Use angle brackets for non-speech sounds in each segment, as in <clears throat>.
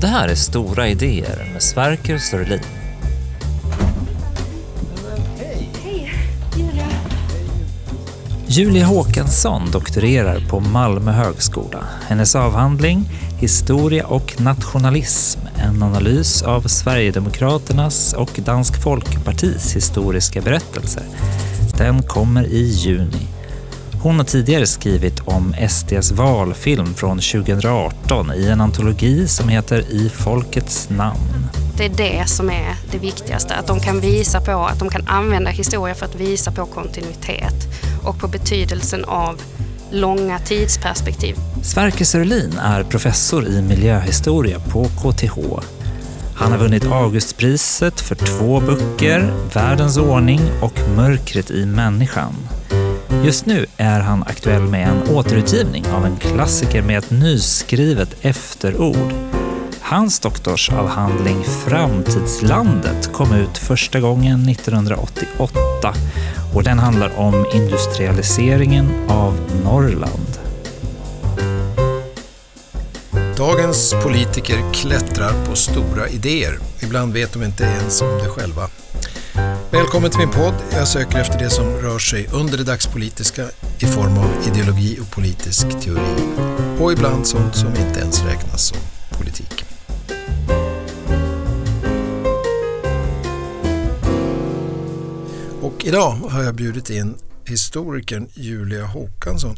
Det här är Stora idéer med Sverker Sörlin. Julia Håkansson doktorerar på Malmö högskola. Hennes avhandling Historia och nationalism, en analys av Sverigedemokraternas och Dansk Folkepartis historiska berättelser. Den kommer i juni. Hon har tidigare skrivit om SDs valfilm från 2018 i en antologi som heter I folkets namn. Det är det som är det viktigaste, att de kan visa på, att de kan använda historia för att visa på kontinuitet och på betydelsen av långa tidsperspektiv. Sverker Sörlin är professor i miljöhistoria på KTH. Han har vunnit Augustpriset för två böcker, Världens ordning och Mörkret i människan. Just nu är han aktuell med en återutgivning av en klassiker med ett nyskrivet efterord. Hans doktorsavhandling Framtidslandet kom ut första gången 1988 och den handlar om industrialiseringen av Norrland. Dagens politiker klättrar på stora idéer. Ibland vet de inte ens om det själva. Välkommen till min podd. Jag söker efter det som rör sig under det dagspolitiska i form av ideologi och politisk teori. Och ibland sånt som inte ens räknas som politik. Och idag har jag bjudit in historikern Julia Håkansson.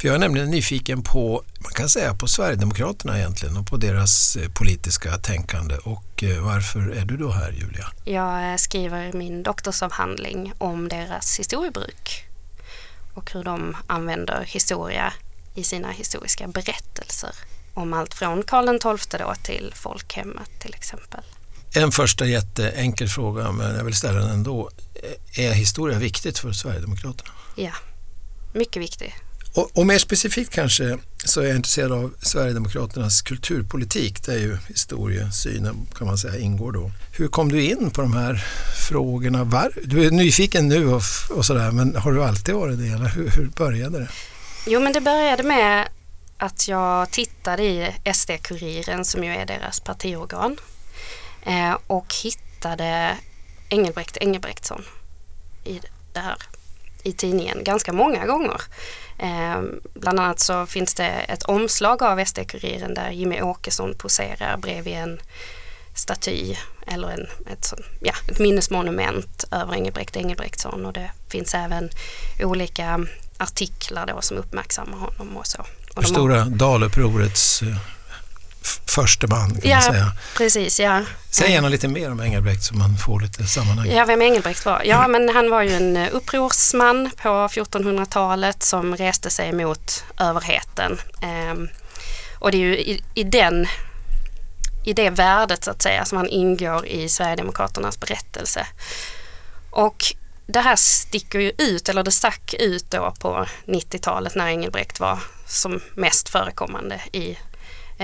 För jag är nämligen nyfiken på, man kan säga på Sverigedemokraterna egentligen och på deras eh, politiska tänkande. Och eh, varför är du då här Julia? Jag eh, skriver min doktorsavhandling om deras historiebruk och hur de använder historia i sina historiska berättelser om allt från Karl XII då till folkhemmet till exempel. En första jätteenkel fråga, men jag vill ställa den ändå. Är historia viktigt för Sverigedemokraterna? Ja, mycket viktigt. Och, och, mer specifikt kanske så är jag intresserad av Sverigedemokraternas kulturpolitik där ju historiesynen kan man säga ingår då. Hur kom du in på de här frågorna? Var, du är nyfiken nu och, och sådär men har du alltid varit det eller hur, hur började det? Jo men det började med att jag tittade i SD-Kuriren som ju är deras partiorgan eh, och hittade Engelbrekt Engelbrektsson i det här i tidningen ganska många gånger. Eh, bland annat så finns det ett omslag av SD-Kuriren där Jimmy Åkesson poserar bredvid en staty eller en, ett, ja, ett minnesmonument över Engelbrekt Engelbrektsson och det finns även olika artiklar då som uppmärksammar honom och så. Och stora har... Dalupprorets förste man kan ja, man säga. Precis, ja. Säg gärna lite mer om Engelbrekt så man får lite sammanhang. Ja, vem Engelbrekt var? Ja, men han var ju en eh, upprorsman på 1400-talet som reste sig mot överheten. Ehm, och det är ju i, i, den, i det värdet så att säga som han ingår i Sverigedemokraternas berättelse. Och det här sticker ju ut, eller det stack ut då på 90-talet när Engelbrekt var som mest förekommande i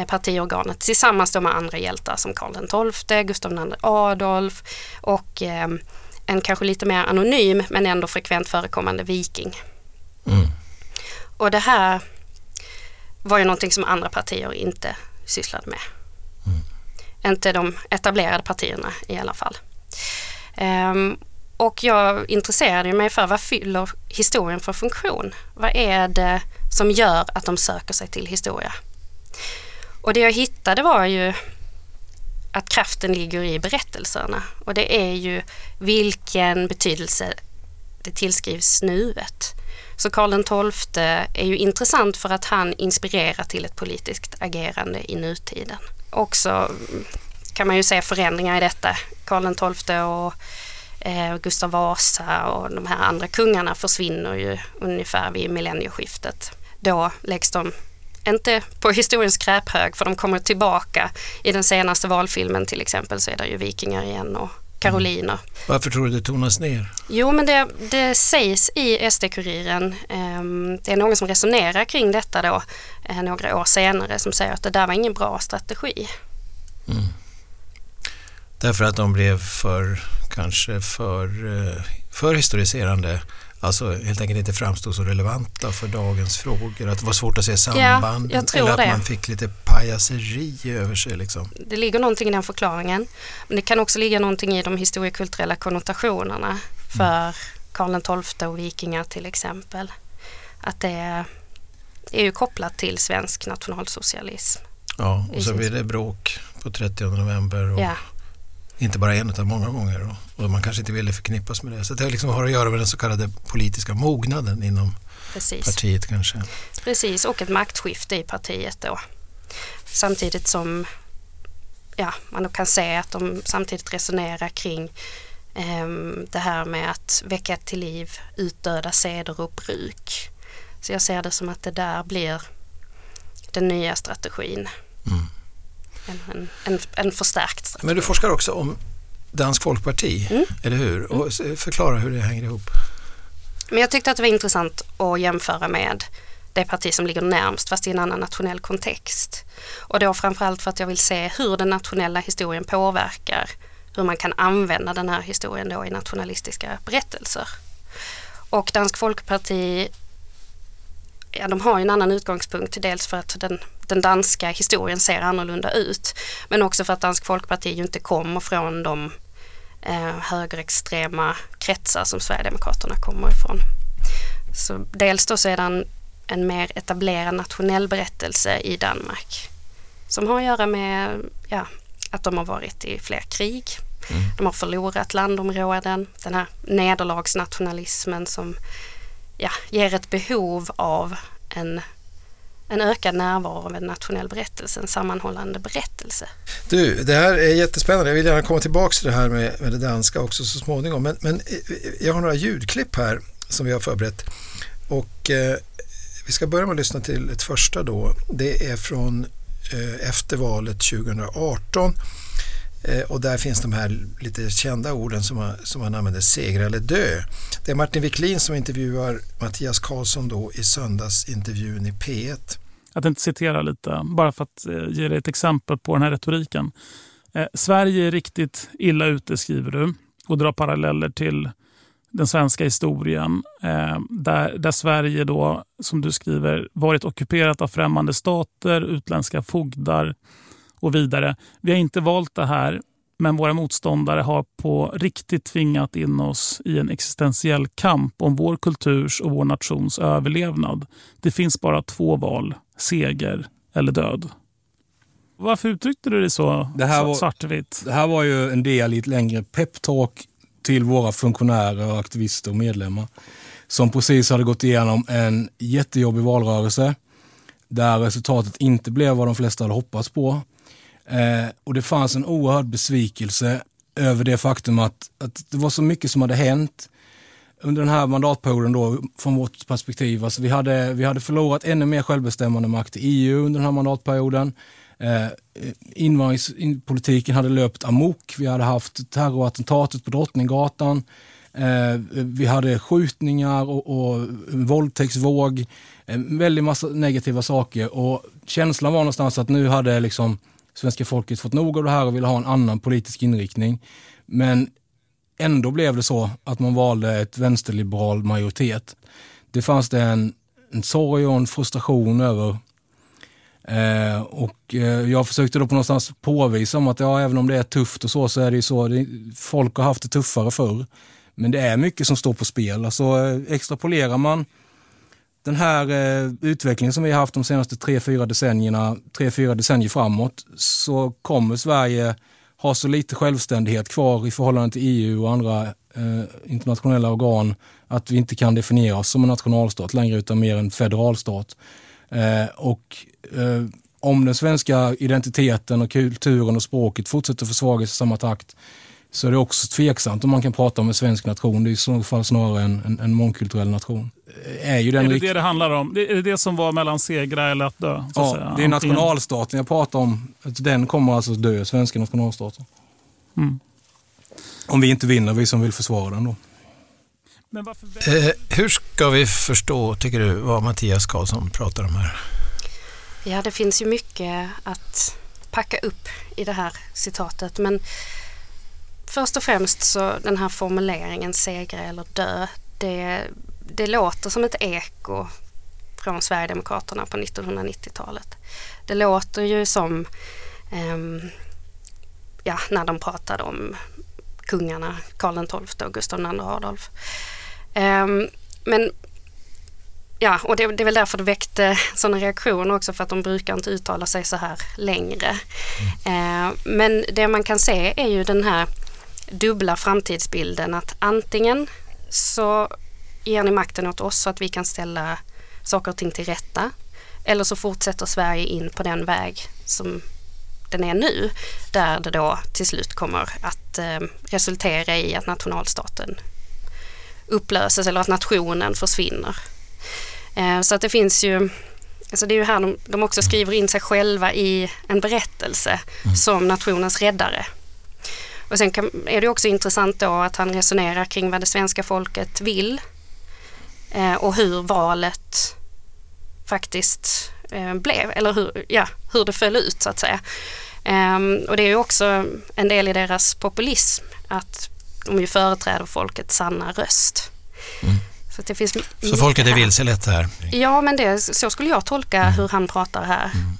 partiorganet tillsammans med andra hjältar som Karl XII, Gustav II Adolf och eh, en kanske lite mer anonym men ändå frekvent förekommande viking. Mm. Och det här var ju någonting som andra partier inte sysslade med. Mm. Inte de etablerade partierna i alla fall. Um, och jag intresserade mig för vad fyller historien för funktion? Vad är det som gör att de söker sig till historia? Och det jag hittade var ju att kraften ligger i berättelserna och det är ju vilken betydelse det tillskrivs nuet. Så Karl XII är ju intressant för att han inspirerar till ett politiskt agerande i nutiden. Också kan man ju se förändringar i detta. Karl XII och eh, Gustav Vasa och de här andra kungarna försvinner ju ungefär vid millennieskiftet. Då läggs de inte på historiens skräphög för de kommer tillbaka. I den senaste valfilmen till exempel så är det ju vikingar igen och karoliner. Mm. Varför tror du det tonas ner? Jo men det, det sägs i SD-Kuriren, eh, det är någon som resonerar kring detta då eh, några år senare som säger att det där var ingen bra strategi. Mm. Därför att de blev för, kanske för, eh, för historiserande alltså helt enkelt inte framstod så relevanta för dagens frågor? Att det var svårt att se samband? Ja, eller att det. man fick lite pajaseri över sig liksom? Det ligger någonting i den förklaringen. Men det kan också ligga någonting i de historiekulturella konnotationerna för Karl XII och vikingar till exempel. Att det är, ju kopplat till svensk nationalsocialism. Ja, och så blir det bråk på 30 november och Ja, inte bara en utan många gånger och, och man kanske inte ville förknippas med det. Så det liksom har att göra med den så kallade politiska mognaden inom precis. partiet kanske. Precis, och ett maktskifte i partiet då. Samtidigt som ja, man kan se att de samtidigt resonerar kring ehm, det här med att väcka till liv utdöda seder och bruk. Så jag ser det som att det där blir den nya strategin. Mm. En, en, en, förstärkt strategi. Men du forskar också om Dansk Folkparti, Mm. eller hur? Och s- förklara hur det hänger ihop. Men jag tyckte att det var intressant att jämföra med det parti som ligger närmst fast i en annan nationell kontext. Och då framförallt för att jag vill se hur den nationella historien påverkar hur man kan använda den här historien då i nationalistiska berättelser. Och Dansk Folkparti, ja de har ju en annan utgångspunkt, dels för att den, den danska historien ser annorlunda ut, men också för att Dansk Folkparti ju inte kommer från de eh, högerextrema kretsar som Sverigedemokraterna kommer ifrån. Så dels då så är det en, en mer etablerad nationell berättelse i Danmark som har att göra med ja, att de har varit i fler krig. Mm. De har förlorat landområden. Den här nederlagsnationalismen som ja, ger ett behov av en, en ökad närvaro av en nationell berättelse, en sammanhållande berättelse. Du, det här är jättespännande. Jag vill gärna komma tillbaka till det här med, med det danska också så småningom. Men, men eh, eh, jag har några ljudklipp här som vi har förberett. Och eh, vi ska börja med att lyssna till ett första då. Det är från eh, efter valet 2018. Eh, och där finns de här lite kända orden som man, som man använder, segra eller dö. Det är Martin Wiklin som intervjuar Mattias Karlsson då i söndagsintervjun i P1. Jag tänkte citera lite, bara för att eh, ge dig ett exempel på den här retoriken. Eh, Sverige är riktigt illa ute, skriver du, och drar paralleller till den svenska historien. Eh, där, där Sverige då, som du skriver, varit ockuperat av främmande stater, utländska fogdar och vidare. Vi har inte valt det här, men våra motståndare har på riktigt tvingat in oss i en existentiell kamp om vår kulturs och vår nations överlevnad. Det finns bara två val, seger eller död. Varför uttryckte du dig så Det här var- svartvitt? Det här var ju en del i ett längre peptalk till våra funktionärer, aktivister och medlemmar som precis hade gått igenom en jättejobbig valrörelse där resultatet inte blev vad de flesta hade hoppats på. Eh, och det fanns en oerhörd besvikelse över det faktum att, att det var så mycket som hade hänt under den här mandatperioden då, från vårt perspektiv. Alltså vi, hade, vi hade förlorat ännu mer självbestämmande makt i EU under den här mandatperioden. Eh, invandringspolitiken hade löpt amok. Vi hade haft terrorattentatet på Drottninggatan. Eh, vi hade skjutningar och, och en våldtäktsvåg. Eh, en väldig massa negativa saker. Och känslan var någonstans att nu hade liksom svenska folket fått nog av det här och ville ha en annan politisk inriktning. Men ändå blev det så att man valde ett vänsterliberal majoritet. Det fanns det en, en sorg och en frustration över. Eh, och eh, jag försökte då på någonstans påvisa om att ja, även om det är tufft och så, så är det ju så. Det, folk har haft det tuffare förr. Men det är mycket som står på spel. Alltså eh, extrapolerar man den här eh, utvecklingen som vi har haft de senaste tre, fyra decennierna, tre, fyra decennier framåt, så kommer Sverige ha så lite självständighet kvar i förhållande till EU och andra eh, internationella organ att vi inte kan definiera oss som en nationalstat längre utan mer en federalstat. Eh, och eh, om den svenska identiteten och kulturen och språket fortsätter försvagas i samma takt så är det också tveksamt om man kan prata om en svensk nation. Det är i så fall snarare en, en, en mångkulturell nation. Är, ju den Är det det det handlar om? Det- Är det det som var mellan segra eller att dö? Så att Ja, säga? det är nationalstaten jag pratar om. Att Den kommer alltså dö, svenska nationalstaten. Mm. Om vi inte vinner, vi som vill försvara den då. Men varför... Eh, hur ska vi förstå, tycker du, vad Mattias Karlsson pratar om här? Ja, det finns ju mycket att packa upp i det här citatet men först och främst så den här formuleringen segra eller dö det det låter som ett eko från Sverigedemokraterna på 1990-talet. Det låter ju som um, ja, när de pratade om kungarna Karl XII och Gustav II Adolf. Um, men ja, och det, det är väl därför det väckte sådana reaktioner också för att de brukar inte uttala sig så här längre. Mm. Uh, men det man kan se är ju den här dubbla framtidsbilden att antingen så ger ni makten åt oss så att vi kan ställa saker och ting till rätta eller så fortsätter Sverige in på den väg som den är nu där det då till slut kommer att eh, resultera i att nationalstaten upplöses eller att nationen försvinner. Eh, så att det finns ju Alltså det är ju här de, de också skriver in sig själva i en berättelse mm. som nationens räddare. Och sen kan, är det också intressant då att han resonerar kring vad det svenska folket vill eh, och hur valet faktiskt eh, blev eller hur, ja, hur det föll ut så att säga. Um, och det är ju också en del i deras populism att de ju företräder folkets sanna röst. Mm. Så, det finns så folket är vilselett här? Ja, men det, så skulle jag tolka mm. hur han pratar här. Mm.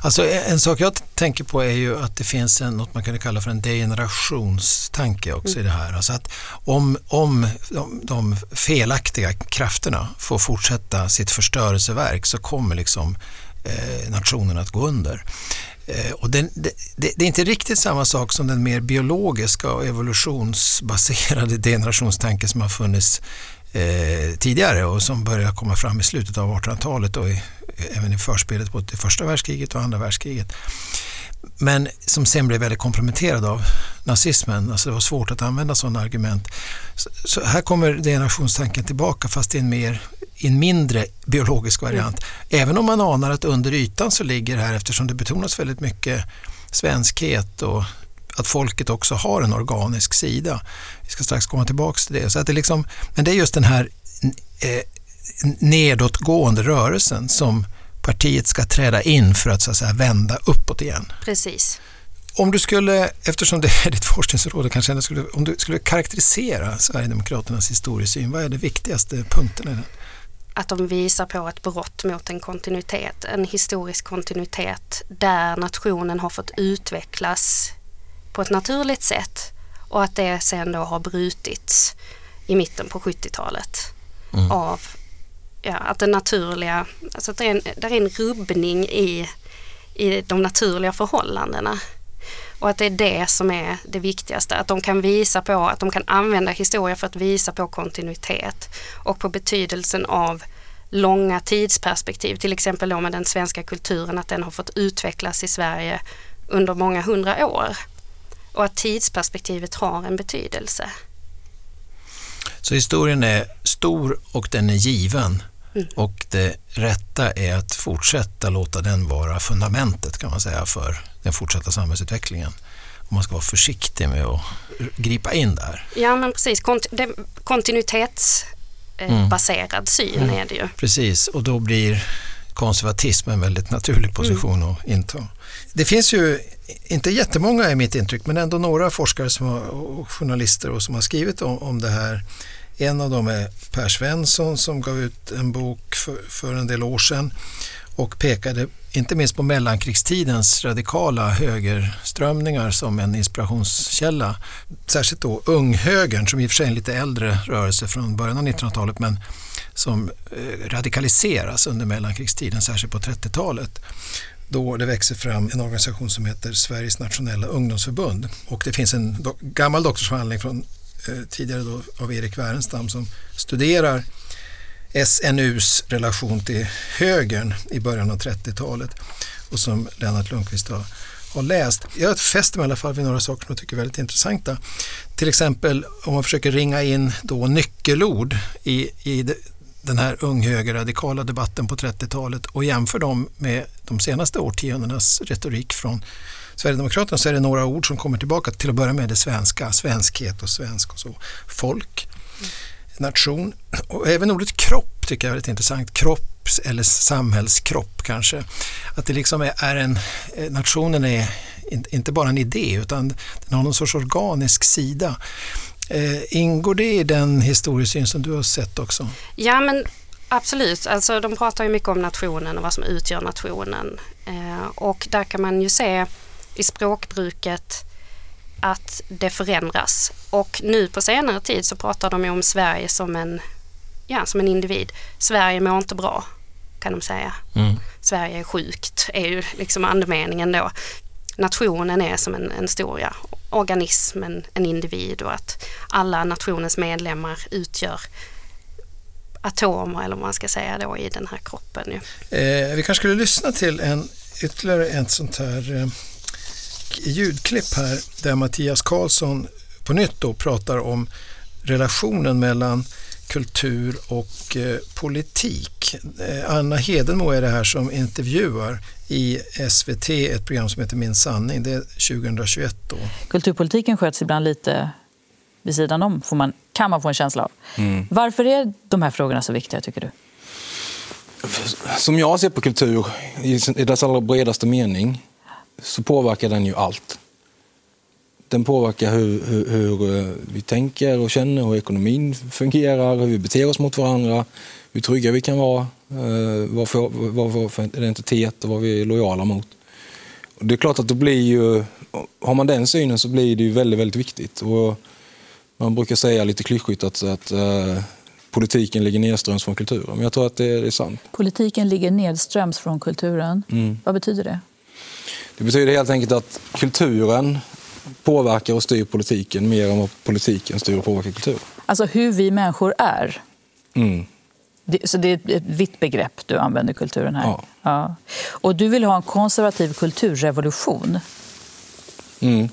Alltså en sak jag tänker på är ju att det finns en, något man kan kalla för en degenerationstanke också mm. i det här. Alltså att om, om de, de, felaktiga krafterna får fortsätta sitt förstörelseverk så kommer liksom eh, nationen att gå under. Eh, och det, det, det, är inte riktigt samma sak som den mer biologiska och evolutionsbaserade <laughs> degenerationstanke som har funnits eh, tidigare och som började komma fram i slutet av 1800-talet och i, även i förspelet på det första världskriget och andra världskriget. Men som sen blev väldigt komprometterad av nazismen. Alltså det var svårt att använda sådana argument. Så, så här kommer generationstanken tillbaka fast i en, mer, i en mindre biologisk variant. Mm. Även om man anar att under ytan så ligger det här, eftersom det betonas väldigt mycket svenskhet och att folket också har en organisk sida. Vi ska strax komma tillbaka till det. Så att det liksom, men det är just den här eh, nedåtgående rörelsen som partiet ska träda in för att, så att säga, vända uppåt igen. Precis. Om du skulle, eftersom det är ditt forskningsområde, kanske skulle, om du skulle karaktärisera Sverigedemokraternas historiesyn, vad är de viktigaste punkterna i den? Att de visar på ett brott mot en kontinuitet, en historisk kontinuitet där nationen har fått utvecklas på ett naturligt sätt och att det sen då har brutits i mitten på 70-talet mm. av ja, att den naturliga, alltså att det är en, det är en rubbning i, i de naturliga förhållandena. Och att det är det som är det viktigaste, att de kan visa på, att de kan använda historia för att visa på kontinuitet och på betydelsen av långa tidsperspektiv, till exempel då med den svenska kulturen, att den har fått utvecklas i Sverige under många hundra år. Och att tidsperspektivet har en betydelse. Så historien är stor och den är given. Mm. Och det rätta är att fortsätta låta den vara fundamentet kan man säga för den fortsatta samhällsutvecklingen. Och man ska vara försiktig med att gripa in där. Ja men precis, Kont kontinuitetsbaserad mm. syn mm. är det ju. Precis, och då blir konservatism en väldigt naturlig position mm. att inta. Det finns ju inte jättemånga i mitt intryck, men ändå några forskare som har, och journalister och som har skrivit om, om det här. En av dem är Per Svensson som gav ut en bok för, för en del år sedan och pekade inte minst på mellankrigstidens radikala högerströmningar som en inspirationskälla. Särskilt då unghögern som i och för sig är en lite äldre rörelse från början av 1900-talet men som eh, radikaliseras under mellankrigstiden, särskilt på 30-talet då det växer fram en organisation som heter Sveriges nationella ungdomsförbund. Och det finns en do gammal doktorsavhandling från eh, tidigare då, av Erik Wärenstam som studerar SNUs relation till högern i början av 30-talet och som Lennart Lundqvist har, har läst. Jag fäster mig i alla fall vid några saker som jag tycker är väldigt intressanta. Till exempel om man försöker ringa in då nyckelord i, i den här unghögerradikala debatten på 30-talet och jämför dem med de senaste årtiondenas retorik från Sverigedemokraterna så är det några ord som kommer tillbaka. Till att börja med det svenska, svenskhet och svensk och så. Folk, nation och även ordet kropp tycker jag är väldigt intressant. Kropp eller samhällskropp kanske. Att det liksom är en, eh, nationen är inte bara en idé utan den har någon sorts organisk sida. Eh, ingår det i den historiesyn som du har sett också? Ja men absolut, alltså de pratar ju mycket om nationen och vad som utgör nationen. Eh, och där kan man ju se i språkbruket att det förändras. Och nu på senare tid så pratar de ju om Sverige som en, ja, som en individ. Sverige mår inte bra kan de säga. Mm. Sverige är sjukt är ju liksom andemeningen då. Nationen är som en, en stor ja, organism, en, en individ och att alla nationens medlemmar utgör atomer eller vad man ska säga då i den här kroppen. Ju. Eh, vi kanske skulle lyssna till en, ytterligare ett sånt här eh, ljudklipp här där Mattias Karlsson på nytt då pratar om relationen mellan kultur och eh, politik. Eh, Anna Hedenmo är det här som intervjuar i SVT, ett program som heter Min sanning. Det är 2021 då. Kulturpolitiken sköts ibland lite vid sidan om, får man, kan man få en känsla av. Varför är de här frågorna så viktiga tycker du? Som jag ser på kultur i i dess allra bredaste mening så påverkar den ju allt. Den påverkar hur, hur, hur eh, vi tänker och känner, hur ekonomin fungerar, hur vi beter oss mot varandra, hur trygga vi kan vara, eh, vad för, vad för, för identitet och vad vi är lojala mot. Det är klart att det blir ju, har man den synen så blir det ju väldigt, väldigt viktigt. Och man brukar säga lite klyschigt att, att eh, politiken ligger nedströms från kulturen, men jag tror att det, det är sant. Politiken ligger nedströms från kulturen. Vad betyder det? Det betyder helt enkelt att kulturen påverkar och styr politiken mer än vad politiken styr och påverkar kulturen. Alltså hur vi människor är. Mm. Det, så det är ett- vitt begrepp du använder kulturen här. Ja. Ja. Och du vill ha en konservativ kulturrevolution, Mm.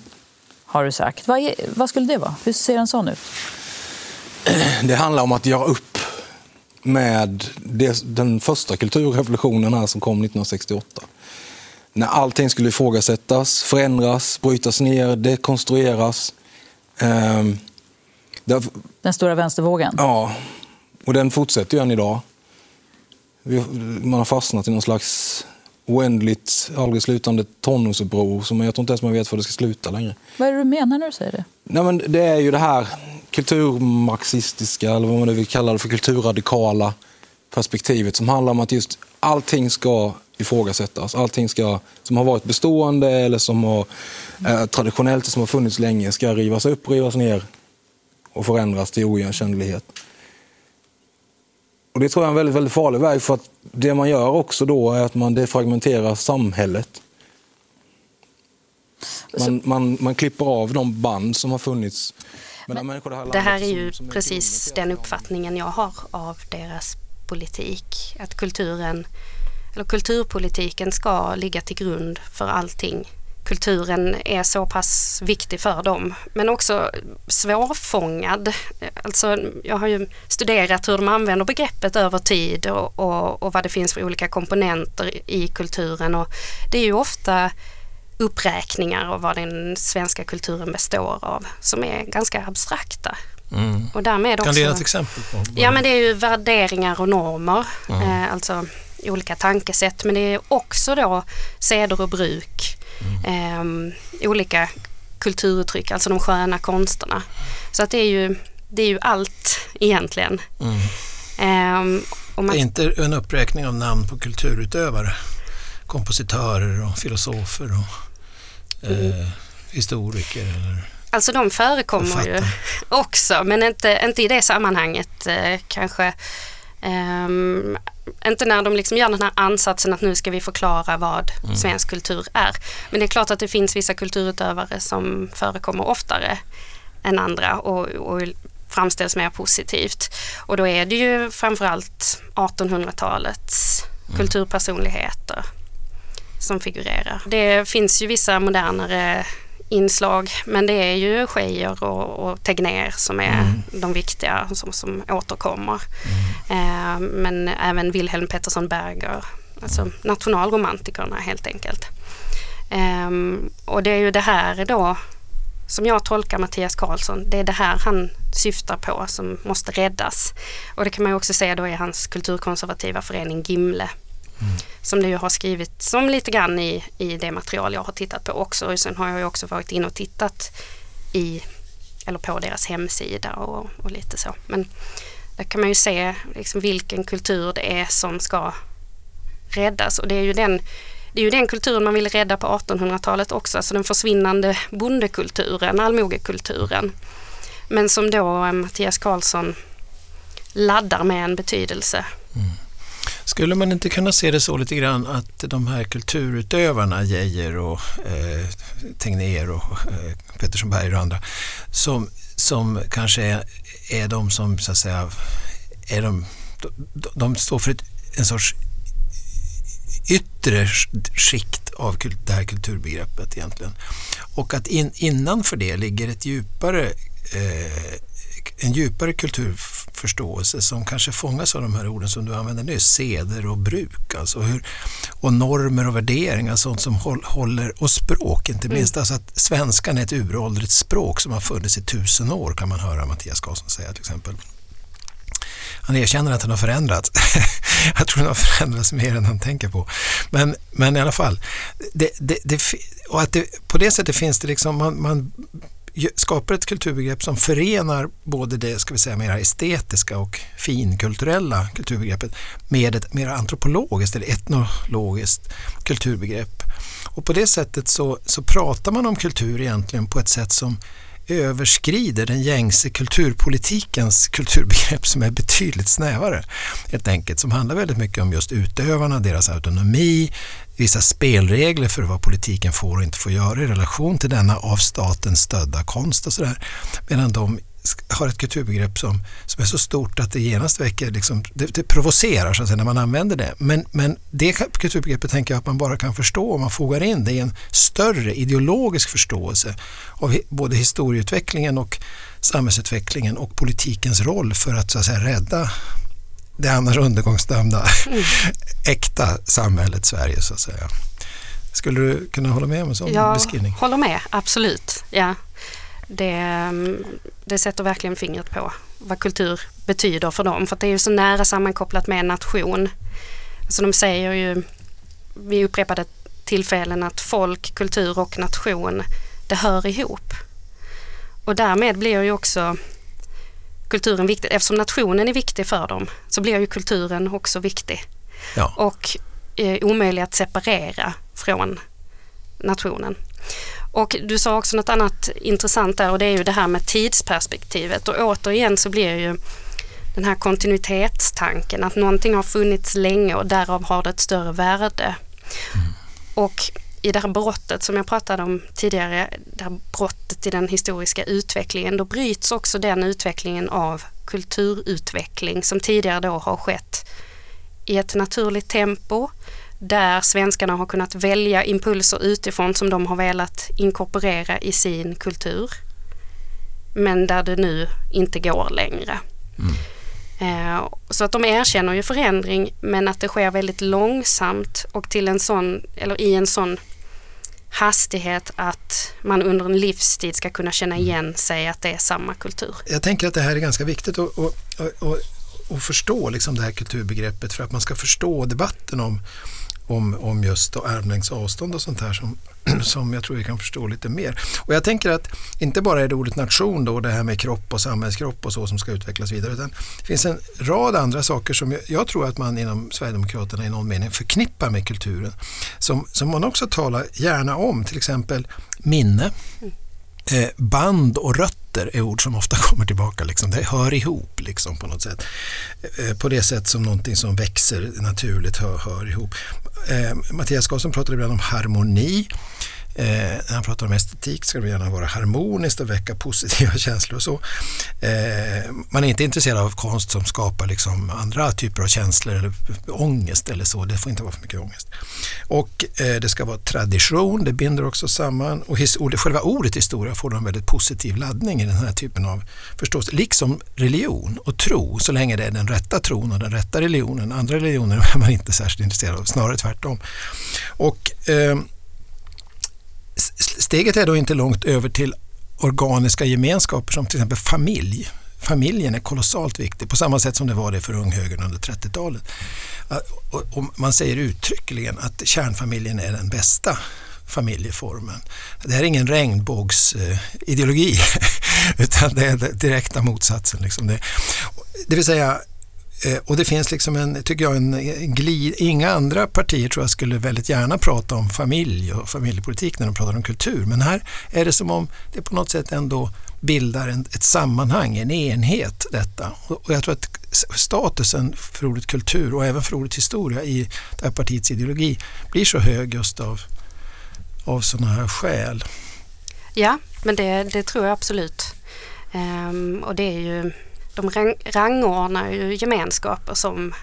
har du sagt. Vad, är, vad skulle det vara? Hur ser en sån ut? <clears throat> Det handlar om att göra upp med det, den första kulturrevolutionen här som kom 1968. När allting skulle ifrågasättas, förändras, brytas ner, dekonstrueras. Ehm, där, Den stora vänstervågen? Ja, och den fortsätter ju än idag. Man har fastnat i någon slags oändligt, aldrig slutande tonårsuppror som jag tror inte ens man vet var det ska sluta längre. Vad är det du menar när du säger det? Nej, men det är ju det här kulturmarxistiska, eller vad man nu vill kalla det för, kulturradikala perspektivet som handlar om att just allting ska ifrågasättas. Allting ska, som har varit bestående eller som har eh, traditionellt som har funnits länge ska rivas upp, rivas ner och förändras till oigenkännlighet. Och det tror jag är en väldigt, väldigt farlig väg för att det man gör också då är att man defragmenterar samhället. Man, man, man klipper av de band som har funnits i det här är ju som- som precis den uppfattningen jag har av deras politik. Att kulturen, eller kulturpolitiken ska ligga till grund för allting. Kulturen är så pass viktig för dem, men också svårfångad. Alltså, jag har ju studerat hur de använder begreppet över tid och, och, och vad det finns för olika komponenter i kulturen. Och det är ju ofta uppräkningar av vad den svenska kulturen består av som är ganska abstrakta. Och därmed också... Kan du ge ett exempel på? Ja men det är ju värderingar och normer, eh, alltså olika tankesätt men det är också då seder och bruk, eh, olika kulturuttryck, alltså de sköna konsterna. Så att det är ju, det är ju allt egentligen. Eh, och man, Det är inte en uppräkning av namn på kulturutövare, kompositörer och filosofer och eh, historiker. Eller, Alltså de förekommer ju <laughs> också men inte, inte i det sammanhanget eh, kanske. Ehm, inte när de liksom gör den här ansatsen att nu ska vi förklara vad svensk kultur är. Men det är klart att det finns vissa kulturutövare som förekommer oftare än andra och, och framställs mer positivt. Och då är det ju framförallt 1800-talets kulturpersonligheter som figurerar. Det finns ju vissa modernare inslag men det är ju Scheier och, och Tegnér som är de viktiga som, som återkommer. Eh, men även Wilhelm Pettersson Berger, alltså nationalromantikerna helt enkelt. Eh, och det är ju det här då som jag tolkar Mattias Karlsson, det är det här han syftar på som måste räddas. Och det kan man ju också se då i hans kulturkonservativa förening Gimle som du har skrivit som lite grann i, i det material jag har tittat på också. Och sen har jag ju också varit in och tittat i eller på deras hemsida och, och lite så. Men där kan man ju se liksom vilken kultur det är som ska räddas och det är ju den det är ju den kulturen man vill rädda på 1800-talet också, alltså den försvinnande bondekulturen, allmogekulturen. Men som då eh, Mattias Karlsson laddar med en betydelse. Mm. Skulle man inte kunna se det så lite grann att de här kulturutövarna, Geijer och eh, Tegnér och eh, Pettersson Berger och andra, som, som kanske är, är de som så att säga, är de, de, de står för ett, en sorts yttre skikt av det här kulturbegreppet egentligen. Och att in, innanför det ligger ett djupare, en djupare kulturförståelse som kanske fångas av de här orden som du använde nyss, seder och bruk. Alltså hur, och normer och värderingar, sånt som håller, och språk inte minst. Mm. Alltså att svenskan är ett uråldrigt språk som har funnits i tusen år kan man höra Mattias Karlsson säga till exempel. Han erkänner att den har förändrats. <laughs> jag tror den har förändrats mer än han tänker på. Men, men i alla fall, det, det, det, och att det, på det sättet finns det liksom, man, man skapar ett kulturbegrepp som förenar både det ska vi säga, mer estetiska och finkulturella kulturbegreppet med ett mer antropologiskt eller etnologiskt kulturbegrepp. Och på det sättet så, så pratar man om kultur egentligen på ett sätt som överskrider den gängse kulturpolitikens kulturbegrepp som är betydligt snävare. Helt enkelt, som handlar väldigt mycket om just utövarna, deras autonomi, vissa spelregler för vad politiken får och inte får göra i relation till denna av staten stödda konst och sådär. Medan de har ett kulturbegrepp som, som är så stort att det genast väcker, liksom, det, det provocerar så att säga, när man använder det. Men, men det kulturbegreppet tänker jag att man bara kan förstå om man fogar in det i en större ideologisk förståelse av både historieutvecklingen och samhällsutvecklingen och politikens roll för att, så att säga, rädda det annars undergångsdömda mm. <laughs> äkta samhället Sverige så att säga. Skulle du kunna hålla med om en sån jag beskrivning? Jag håller med, absolut. Ja det, det sätter verkligen fingret på vad kultur betyder för dem. För det är ju så nära sammankopplat med en nation. Så de säger ju vid upprepade tillfällen att folk, kultur och nation, det hör ihop. Och därmed blir ju också kulturen viktig. Eftersom nationen är viktig för dem så blir ju kulturen också viktig. Ja. Och eh, omöjlig att separera från nationen. Och du sa också något annat intressant där och det är ju det här med tidsperspektivet och återigen så blir ju den här kontinuitetstanken att någonting har funnits länge och därav har det ett större värde. Mm. Och i det här brottet som jag pratade om tidigare, det här brottet i den historiska utvecklingen, då bryts också den utvecklingen av kulturutveckling som tidigare då har skett i ett naturligt tempo där svenskarna har kunnat välja impulser utifrån som de har velat inkorporera i sin kultur. Men där det nu inte går längre. Mm. Eh, så att de erkänner ju förändring men att det sker väldigt långsamt och till en sån, eller i en sån hastighet att man under en livstid ska kunna känna igen sig att det är samma kultur. Jag tänker att det här är ganska viktigt att, att, att, att förstå liksom det här kulturbegreppet för att man ska förstå debatten om om, om just armlängds avstånd och sånt här som, <clears throat> som jag tror vi kan förstå lite mer. Och jag tänker att inte bara är det ordet nation då, det här med kropp och samhällskropp och så som ska utvecklas vidare, utan det finns en rad andra saker som jag, jag tror att man inom Sverigedemokraterna i någon mening förknippar med kulturen, som, som man också talar gärna om, till exempel minne, mm eh, band och rötter är ord som ofta <laughs> kommer tillbaka. Liksom. Det hör ihop liksom, på något sätt. Eh, på det sätt som någonting som växer naturligt hör, hör ihop eh, Mattias Karlsson pratar ibland om harmoni. Eh, när han pratar om estetik ska det gärna vara harmoniskt och väcka positiva <laughs> känslor och så. Eh, man är inte intresserad av konst som skapar liksom andra typer av känslor eller ångest eller så. Det får inte vara för mycket ångest. Och eh, det ska vara tradition, det binder också samman och his, själva ordet historia får en väldigt positiv laddning i den här typen av förstås, Liksom religion och tro, så länge det är den rätta tron och den rätta religionen. Andra religioner <laughs> är man inte särskilt intresserad av, snarare tvärtom. Och eh, steget är då inte långt över till organiska gemenskaper som till exempel familj. Familjen är kolossalt viktig på samma sätt som det var det för unghögern under 30-talet. Och man säger uttryckligen att kärnfamiljen är den bästa familjeformen. Det här är ingen regnbågsideologi <laughs> utan det är den direkta motsatsen. Liksom det. det vill säga, Eh, och det finns liksom en, tycker jag, en eh, glid. Inga andra partier tror jag skulle väldigt gärna prata om familj och familjepolitik när de pratar om kultur. Men här är det som om det på något sätt ändå bildar en, ett sammanhang, en enhet detta. Och jag tror att statusen för ordet kultur och även för ordet historia i det här partiets ideologi blir så hög just av, av sådana här skäl. Ja, men det, det tror jag absolut. Ehm, och det är ju, de rang, rangordnar ju gemenskaper som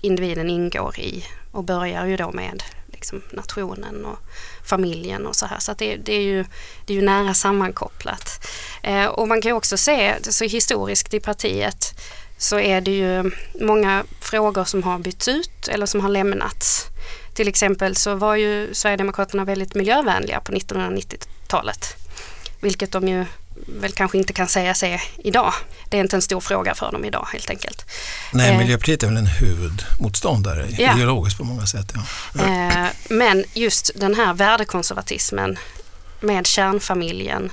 individen ingår i och börjar ju då med liksom nationen och familjen och så här. Så det, det, är ju, det är ju nära sammankopplat. Eh, och man kan också se, så historiskt i partiet så är det ju många frågor som har bytts ut eller som har lämnats. Till exempel så var ju Sverigedemokraterna väldigt miljövänliga på 1990-talet. Vilket de ju väl kanske inte kan säga sig idag. Det är inte en stor fråga för dem idag helt enkelt. Nej, eh, Miljöpartiet är väl en huvudmotståndare ja. ideologiskt på många sätt. Ja. Eh, men just den här värdekonservatismen med kärnfamiljen,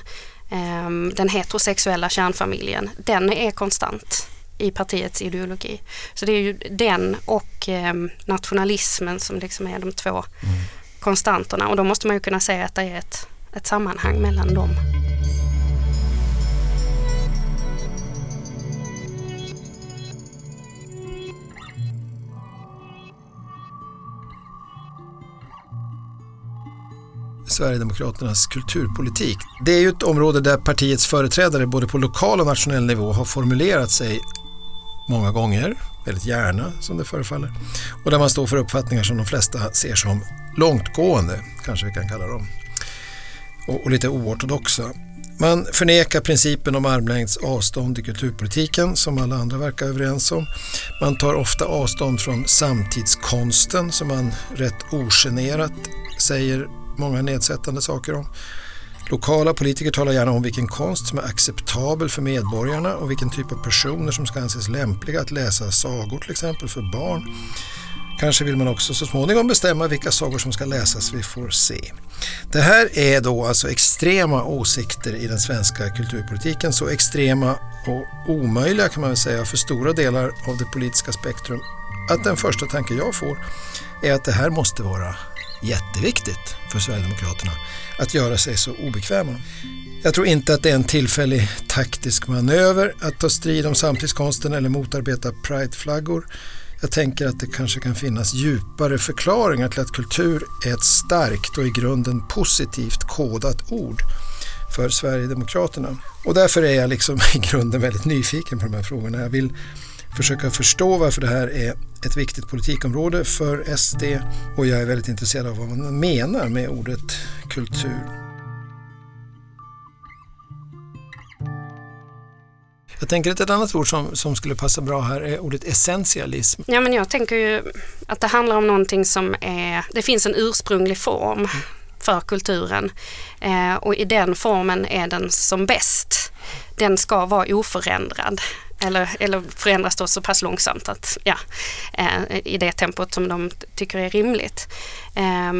eh, den heterosexuella kärnfamiljen, den är konstant i partiets ideologi. Så det är ju den och nationalismen som liksom är de två mm. konstanterna och då måste man ju kunna säga att det är ett, ett sammanhang mellan dem. Sverigedemokraternas kulturpolitik. Det är ju ett område där partiets företrädare både på lokal och nationell nivå har formulerat sig många gånger, väldigt gärna som det förefaller, och där man står för uppfattningar som de flesta ser som långtgående, kanske vi kan kalla dem, och, och lite oortodoxa. Man förnekar principen om armlängds avstånd i kulturpolitiken som alla andra verkar överens om. Man tar ofta avstånd från samtidskonsten som man rätt ogenerat säger många nedsättande saker om. Lokala politiker talar gärna om vilken konst som är acceptabel för medborgarna och vilken typ av personer som ska anses lämpliga att läsa sagor till exempel för barn. Kanske vill man också så småningom bestämma vilka sagor som ska läsas, vi får se. Det här är då alltså extrema åsikter i den svenska kulturpolitiken, så extrema och omöjliga kan man väl säga för stora delar av det politiska spektrum att den första tanke jag får är att det här måste vara jätteviktigt för Sverigedemokraterna att göra sig så obekväma. Jag tror inte att det är en tillfällig taktisk manöver att ta strid om samtidskonsten eller motarbeta prideflaggor. Jag tänker att det kanske kan finnas djupare förklaringar till att kultur är ett starkt och i grunden positivt kodat ord för Sverigedemokraterna. Och därför är jag liksom <laughs> i grunden väldigt nyfiken på de här frågorna. Jag vill försöka förstå varför det här är ett viktigt politikområde för SD och jag är väldigt intresserad av vad man menar med ordet kultur. Jag tänker att ett annat ord som, som skulle passa bra här är ordet essentialism. Ja, men jag tänker ju att det handlar om någonting som är, det finns en ursprunglig form för kulturen eh, och i den formen är den som bäst. Den ska vara oförändrad eller, eller förändras då så pass långsamt att, ja, eh, i det tempot som de tycker är rimligt. Eh,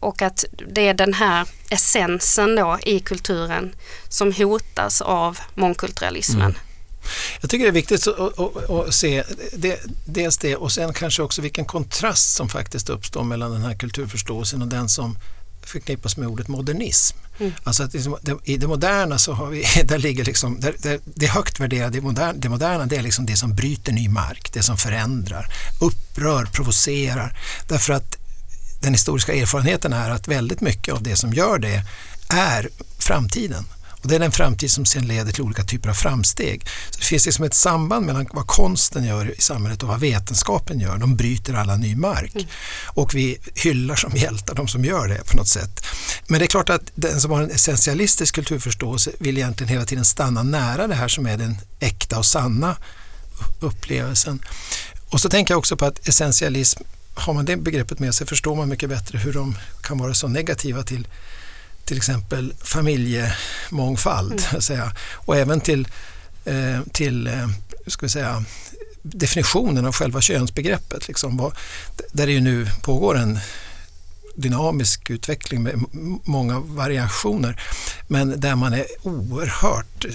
och att det är den här essensen då i kulturen som hotas av mångkulturalismen. Mm. Jag tycker det är viktigt att, att, att se det, dels det och sen kanske också vilken kontrast som faktiskt uppstår mellan den här kulturförståelsen och den som förknippas med ordet modernism. Mm. Alltså att liksom, i det moderna så har vi, <laughs> där ligger liksom, där, där, det högt värderade, det moderna, det moderna det är liksom det som bryter ny mark, det som förändrar, upprör, provocerar. Därför att den historiska erfarenheten är att väldigt mycket av det som gör det är framtiden. Och det är den framtid som sen leder till olika typer av framsteg. Så det finns liksom ett samband mellan vad konsten gör i samhället och vad vetenskapen gör. De bryter alla ny mark. Mm. Och vi hyllar som hjältar de som gör det på något sätt. Men det är klart att den som har en essentialistisk kulturförståelse vill egentligen hela tiden stanna nära det här som är den äkta och sanna upplevelsen. Och så tänker jag också på att essentialism, har man det begreppet med sig förstår man mycket bättre hur de kan vara så negativa till till exempel familjemångfald mm. <laughs> säga, och även till, eh, till eh, ska vi säga, definitionen av själva könsbegreppet. Liksom, där det ju nu pågår en dynamisk utveckling med många variationer. Men där man är oerhört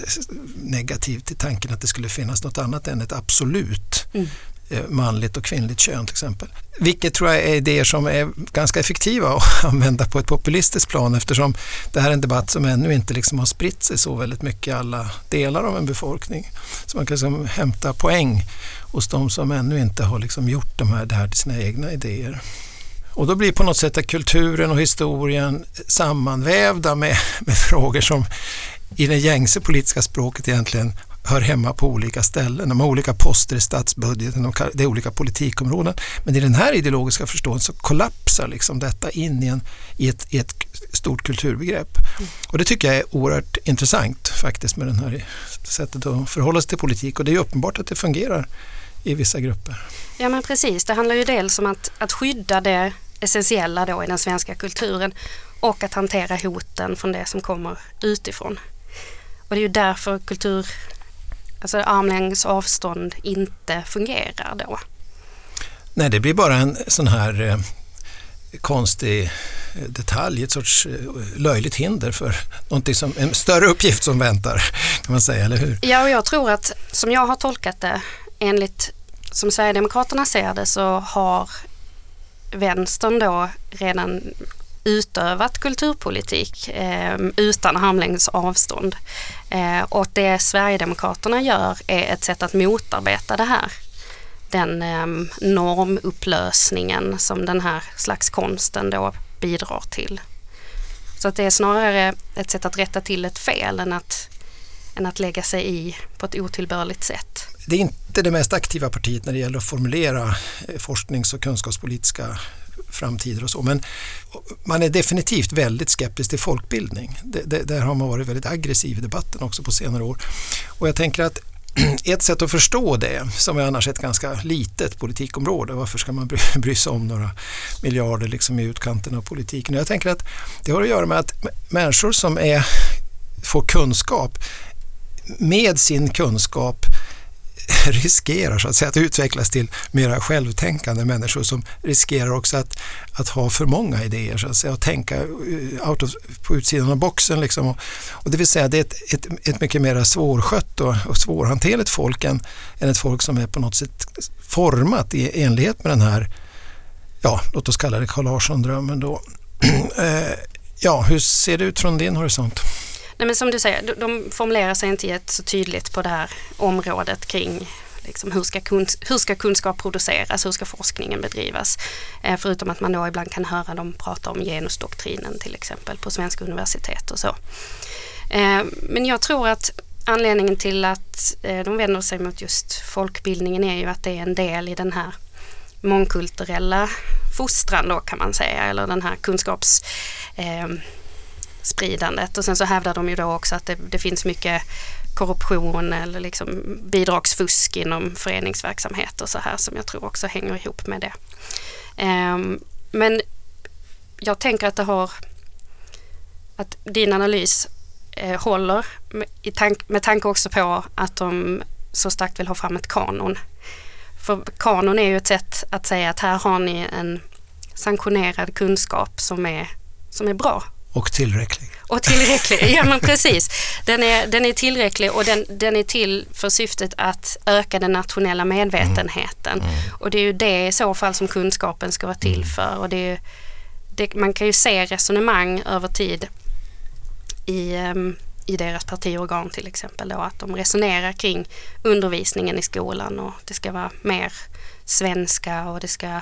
negativ till tanken att det skulle finnas något annat än ett absolut mm. Eh, manligt och kvinnligt kön till exempel. Vilket tror jag är idéer som är ganska effektiva att <laughs> använda på ett populistiskt plan eftersom det här är en debatt som ännu inte liksom har spritt sig så väldigt mycket i alla delar av en befolkning. Så man kan liksom hämta poäng hos de som ännu inte har liksom gjort de här, det här till sina egna idéer. Och då blir på något sätt kulturen och historien sammanvävda med, <laughs> med frågor som i det gängse politiska språket egentligen hör hemma på olika ställen. De har olika poster i statsbudgeten, det är olika politikområden. Men i den här ideologiska förståelsen så kollapsar liksom detta in i, en, i, ett, i ett stort kulturbegrepp. Mm. Och det tycker jag är oerhört intressant faktiskt med det här sättet att förhålla sig till politik och det är uppenbart att det fungerar i vissa grupper. Ja men precis, det handlar ju dels om att, att skydda det essentiella då i den svenska kulturen och att hantera hoten från det som kommer utifrån. Och det är ju därför kultur, alltså armlängds avstånd inte fungerar då. Nej, det blir bara en sån här eh, konstig eh, detalj, ett sorts eh, löjligt hinder för någonting som, en större uppgift som väntar, kan man säga, eller hur? Ja, och jag tror att som jag har tolkat det, enligt som Sverigedemokraterna ser det så har vänstern då redan utövat kulturpolitik eh, utan armlängds avstånd. Eh, och det Sverigedemokraterna gör är ett sätt att motarbeta det här. Den eh, normupplösningen som den här slags konsten då bidrar till. Så att det är snarare ett sätt att rätta till ett fel än att, än att lägga sig i på ett otillbörligt sätt. Det är inte det mest aktiva partiet när det gäller att formulera eh, forsknings och kunskapspolitiska framtider och så. Men man är definitivt väldigt skeptisk till folkbildning. Det, det, där har man varit väldigt aggressiv i debatten också på senare år. Och jag tänker att <clears throat> ett sätt att förstå det, som är annars ett ganska litet politikområde, varför ska man bry, <laughs> bry sig om några miljarder liksom i utkanten av politiken? Jag tänker att det har att göra med att människor som är, får kunskap, med sin kunskap <laughs> riskerar så att, säga, att utvecklas till mera självtänkande människor som riskerar också att, att ha för många idéer så att säga, och tänka eh, out of, på utsidan av boxen. Liksom. Och, och det vill säga det är ett, ett, ett mycket mer svårskött och, och svårhanterligt folk än, än ett folk som är på något sätt format i enlighet med den här, ja låt oss kalla det Carl Larsson-drömmen då. <clears throat> Eh, ja, hur ser det ut från din horisont? Nej, men som du säger, de, formulerar sig inte så tydligt på det här området kring liksom, hur, ska kunsk hur ska kunskap produceras, hur ska forskningen bedrivas? Eh, förutom att man då ibland kan höra dem prata om genusdoktrinen till exempel på svenska universitet och så. Eh, men jag tror att anledningen till att eh, de vänder sig mot just folkbildningen är ju att det är en del i den här mångkulturella fostran då kan man säga, eller den här kunskaps eh, spridandet och sen så hävdar de ju då också att det, det finns mycket korruption eller liksom bidragsfusk inom föreningsverksamhet och så här som jag tror också hänger ihop med det. Ehm, men jag tänker att det har att din analys eh, håller med, tank, med tanke också på att de så starkt vill ha fram ett kanon. För kanon är ju ett sätt att säga att här har ni en sanktionerad kunskap som är, som är bra och tillräcklig. Och tillräcklig, ja men precis. Den är, den är tillräcklig och den, den är till för syftet att öka den nationella medvetenheten. Mm. Mm. Och det är ju det i så fall som kunskapen ska vara till mm. för. Och det, det man kan ju se resonemang över tid i, um, i deras partiorgan till exempel då, att de resonerar kring undervisningen i skolan och det ska vara mer svenska och det ska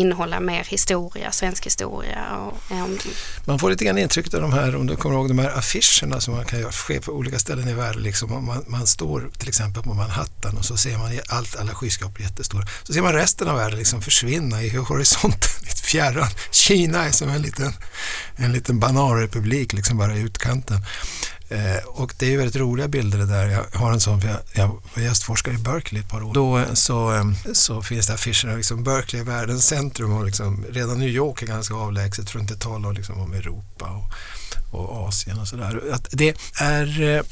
innehålla mer historia, svensk historia. Och, um... Man får lite grann intrycket av de här, om du kommer ihåg de här affischerna som man kan göra, ske på olika ställen i världen. Liksom, man, man står till exempel på Manhattan och så ser man allt, alla skyskrapor jättestora. Så ser man resten av världen liksom försvinna i horisonten, i fjärran. Kina är som en liten, en liten bananrepublik liksom bara i utkanten. Eh, och det är väldigt roliga bilder det där. Jag har en sån, för jag, jag var gästforskare i Berkeley ett par år. Då eh, så, eh, så finns det affischer, liksom Berkeley är världens centrum och liksom, redan New York är ganska avlägset för att inte tala liksom om Europa och, och Asien och sådär. Det är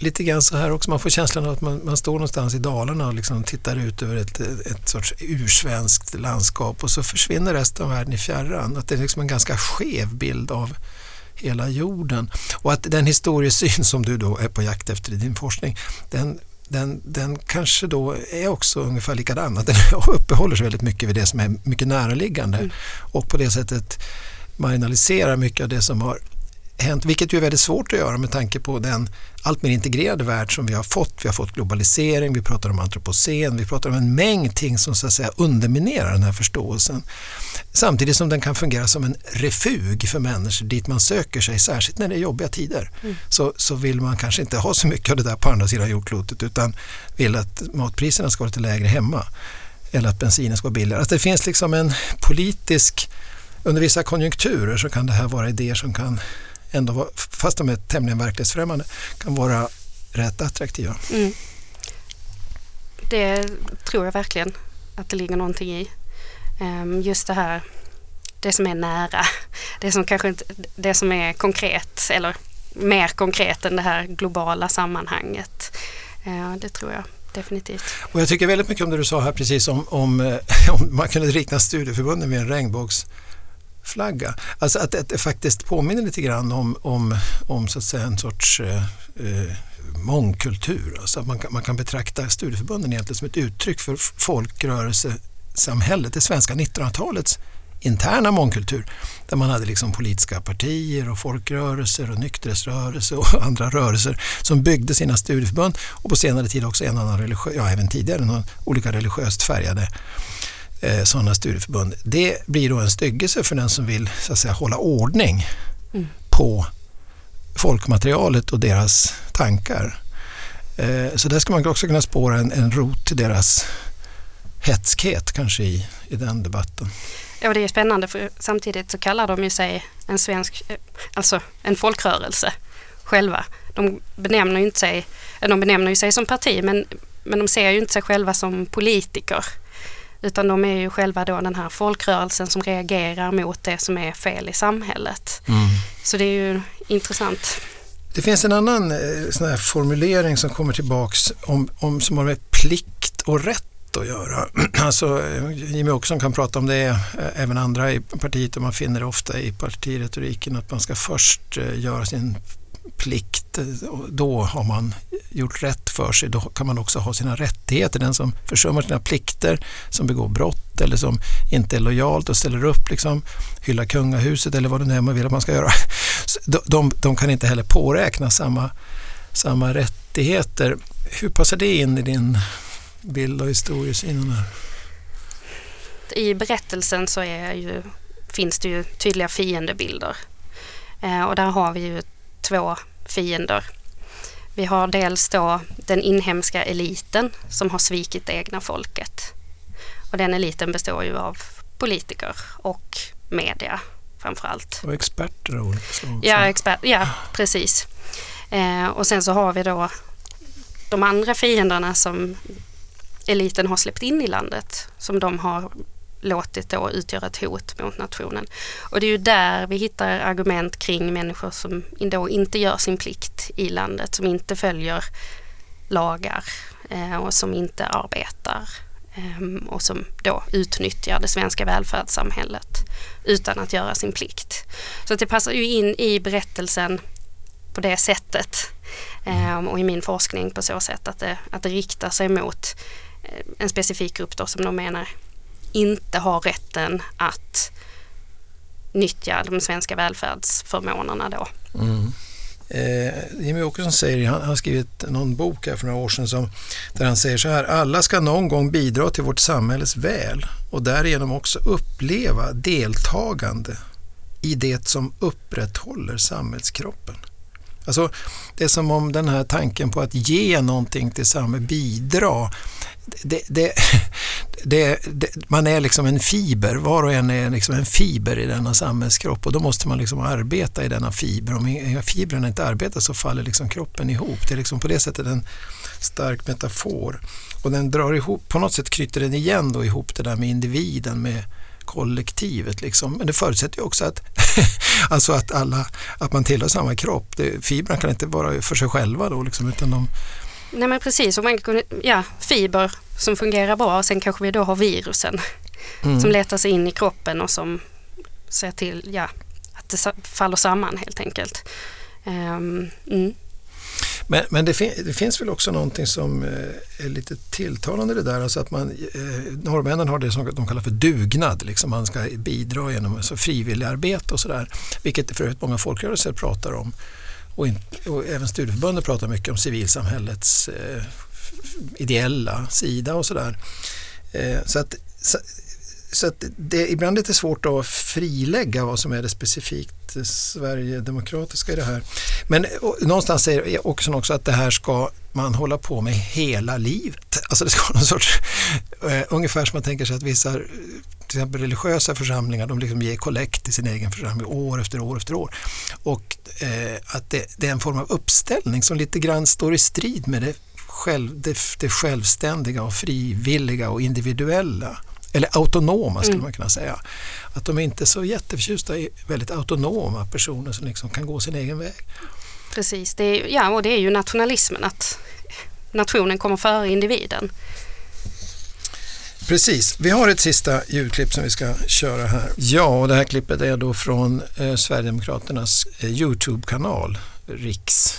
lite grann så här också, man får känslan av att man, man står någonstans i Dalarna och liksom tittar ut över ett, ett sorts ursvenskt landskap och så försvinner resten av världen i fjärran. Att det är liksom en ganska skev bild av hela jorden. Och att den historiesyn som du då är på jakt efter i din forskning, den, den, den kanske då är också ungefär likadan. Att den <laughs> uppehåller sig väldigt mycket vid det som är mycket näraliggande mm. och på det sättet marginaliserar mycket av det som har hänt, vilket ju är väldigt svårt att göra med tanke på den allt mer integrerade värld som vi har fått. Vi har fått globalisering, vi pratar om antropocen, vi pratar om en mängd ting som så att säga underminerar den här förståelsen. Samtidigt som den kan fungera som en refug för människor dit man söker sig, särskilt när det är jobbiga tider. Mm. Så, så vill man kanske inte ha så mycket av det där på andra sidan jordklotet utan vill att matpriserna ska vara lite lägre hemma eller att bensinen ska vara billigare. Att det finns liksom en politisk, under vissa konjunkturer så kan det här vara idéer som kan ändå, fast de är tämligen verklighetsfrämmande, kan vara rätt attraktiva. Mm. Det tror jag verkligen att det ligger någonting i. Ehm, just det här, det som är nära, <laughs> det som kanske inte, det som är konkret eller mer konkret än det här globala sammanhanget. Det tror jag definitivt. Och jag tycker väldigt mycket om det du sa här precis om, om, eh, <laughs> om man kunde likna studieförbunden med en regnbågs flagga. Alltså att, att det faktiskt påminner lite grann om, om, om så att säga en sorts eh, eh mångkultur. Alltså att man kan, man kan betrakta studieförbunden egentligen som ett uttryck för folkrörelsesamhället, det svenska 1900-talets interna mångkultur där man hade liksom politiska partier och folkrörelser och nykterhetsrörelser och <laughs> andra rörelser som byggde sina studieförbund och på senare tid också en annan religiös, ja även tidigare, någon, olika religiöst färgade eh, sådana studieförbund. Det blir då en styggelse för den som vill så att säga, hålla ordning mm. på folkmaterialet och deras tankar. Eh, så där ska man också kunna spåra en, en rot till deras hetskhet kanske i, i den debatten. Ja, det är spännande för samtidigt så kallar de ju sig en svensk, eh, alltså en folkrörelse själva. De benämner ju inte sig, de benämner ju sig som parti men, men de ser ju inte sig själva som politiker. Utan de är ju själva då den här folkrörelsen som reagerar mot det som är fel i samhället. Mm. Så det är ju intressant. Det finns en annan eh, sån här formulering som kommer tillbaks om, om, som har med plikt och rätt att göra. <clears throat> Alltså, Jimmie Åkesson kan prata om det, eh, även andra i partiet och man finner det ofta i partiretoriken att man ska först eh, göra sin plikt, då har man gjort rätt för sig. Då kan man också ha sina rättigheter. Den som försummar sina plikter, som begår brott eller som inte är lojalt och ställer upp, liksom, hyllar kungahuset eller vad det nu är man vill att man ska göra. <laughs> De, de, kan inte heller påräkna samma, samma rättigheter. Hur passar det in i din bild och historiesyn? I berättelsen så är ju, finns det ju tydliga fiendebilder. Eh, och där har vi ju två fiender. Vi har dels då den inhemska eliten som har svikit det egna folket. Och den eliten består ju av politiker och media framförallt. Och experter av olika slag. Ja, expert, ja precis. Eh, och sen så har vi då de andra fienderna som eliten har släppt in i landet som de har låtit då utgöra ett hot mot nationen. Och det är ju där vi hittar argument kring människor som då inte gör sin plikt i landet, som inte följer lagar eh, och som inte arbetar eh, och som då utnyttjar det svenska välfärdssamhället utan att göra sin plikt. Så det passar ju in i berättelsen på det sättet eh, och i min forskning på så sätt att det, att det riktar sig mot eh, en specifik grupp då som de menar inte har rätten att nyttja de svenska välfärdsförmånerna då. Mm. Eh, Jimmy Åkesson säger, han har skrivit någon bok här för några år sedan som, där han säger så här, alla ska någon gång bidra till vårt samhälles väl och därigenom också uppleva deltagande i det som upprätthåller samhällskroppen. Alltså, det är som om den här tanken på att ge någonting till samhället, bidra, det, <laughs> det, det, man är liksom en fiber, var och en är liksom en fiber i denna samhällskropp och då måste man liksom arbeta i denna fiber. Om fibrerna inte arbetar så faller liksom kroppen ihop. Det är liksom på det sättet en stark metafor. Och den drar ihop, på något sätt knyter den igen då ihop det där med individen med kollektivet. Liksom. Men det förutsätter ju också att, <laughs> alltså att, alla, att man tillhör samma kropp. Det, fibrerna kan inte vara för sig själva då, liksom, utan de... Nej men precis, och man, ja, fiber som fungerar bra och sen kanske vi då har virusen mm. som letar sig in i kroppen och som ser till ja, att det faller samman helt enkelt. Um, mm. Men, men det, fin det, finns väl också någonting som eh, är lite tilltalande det där. Alltså att man, eh, norrmännen har det som de kallar för dugnad. Liksom man ska bidra genom alltså frivilligarbete och sådär. Vilket för övrigt många folkrörelser pratar om. Och, in, och även studieförbunden pratar mycket om civilsamhällets eh, ideella sida och sådär. Eh, så att, så, så att det är ibland lite svårt att frilägga vad som är det specifikt eh, Sverigedemokratiska i det här. Men någonstans säger också också att det här ska man hålla på med hela livet. Alltså det ska vara någon sorts, uh, ungefär som man tänker sig att vissa till exempel religiösa församlingar de liksom ger kollekt till sin egen församling år efter år efter år. Och uh, att det, det, är en form av uppställning som lite grann står i strid med det, själv, det, det självständiga och frivilliga och individuella eller autonoma skulle mm. man kunna säga. Att de är inte är så jätteförtjusta i väldigt autonoma personer som liksom kan gå sin egen väg. Precis, det är, ja och det är ju nationalismen att nationen kommer före individen. Precis, vi har ett sista ljudklipp som vi ska köra här. Ja, och det här klippet är då från eh, Sverigedemokraternas eh, Youtube-kanal, Riks.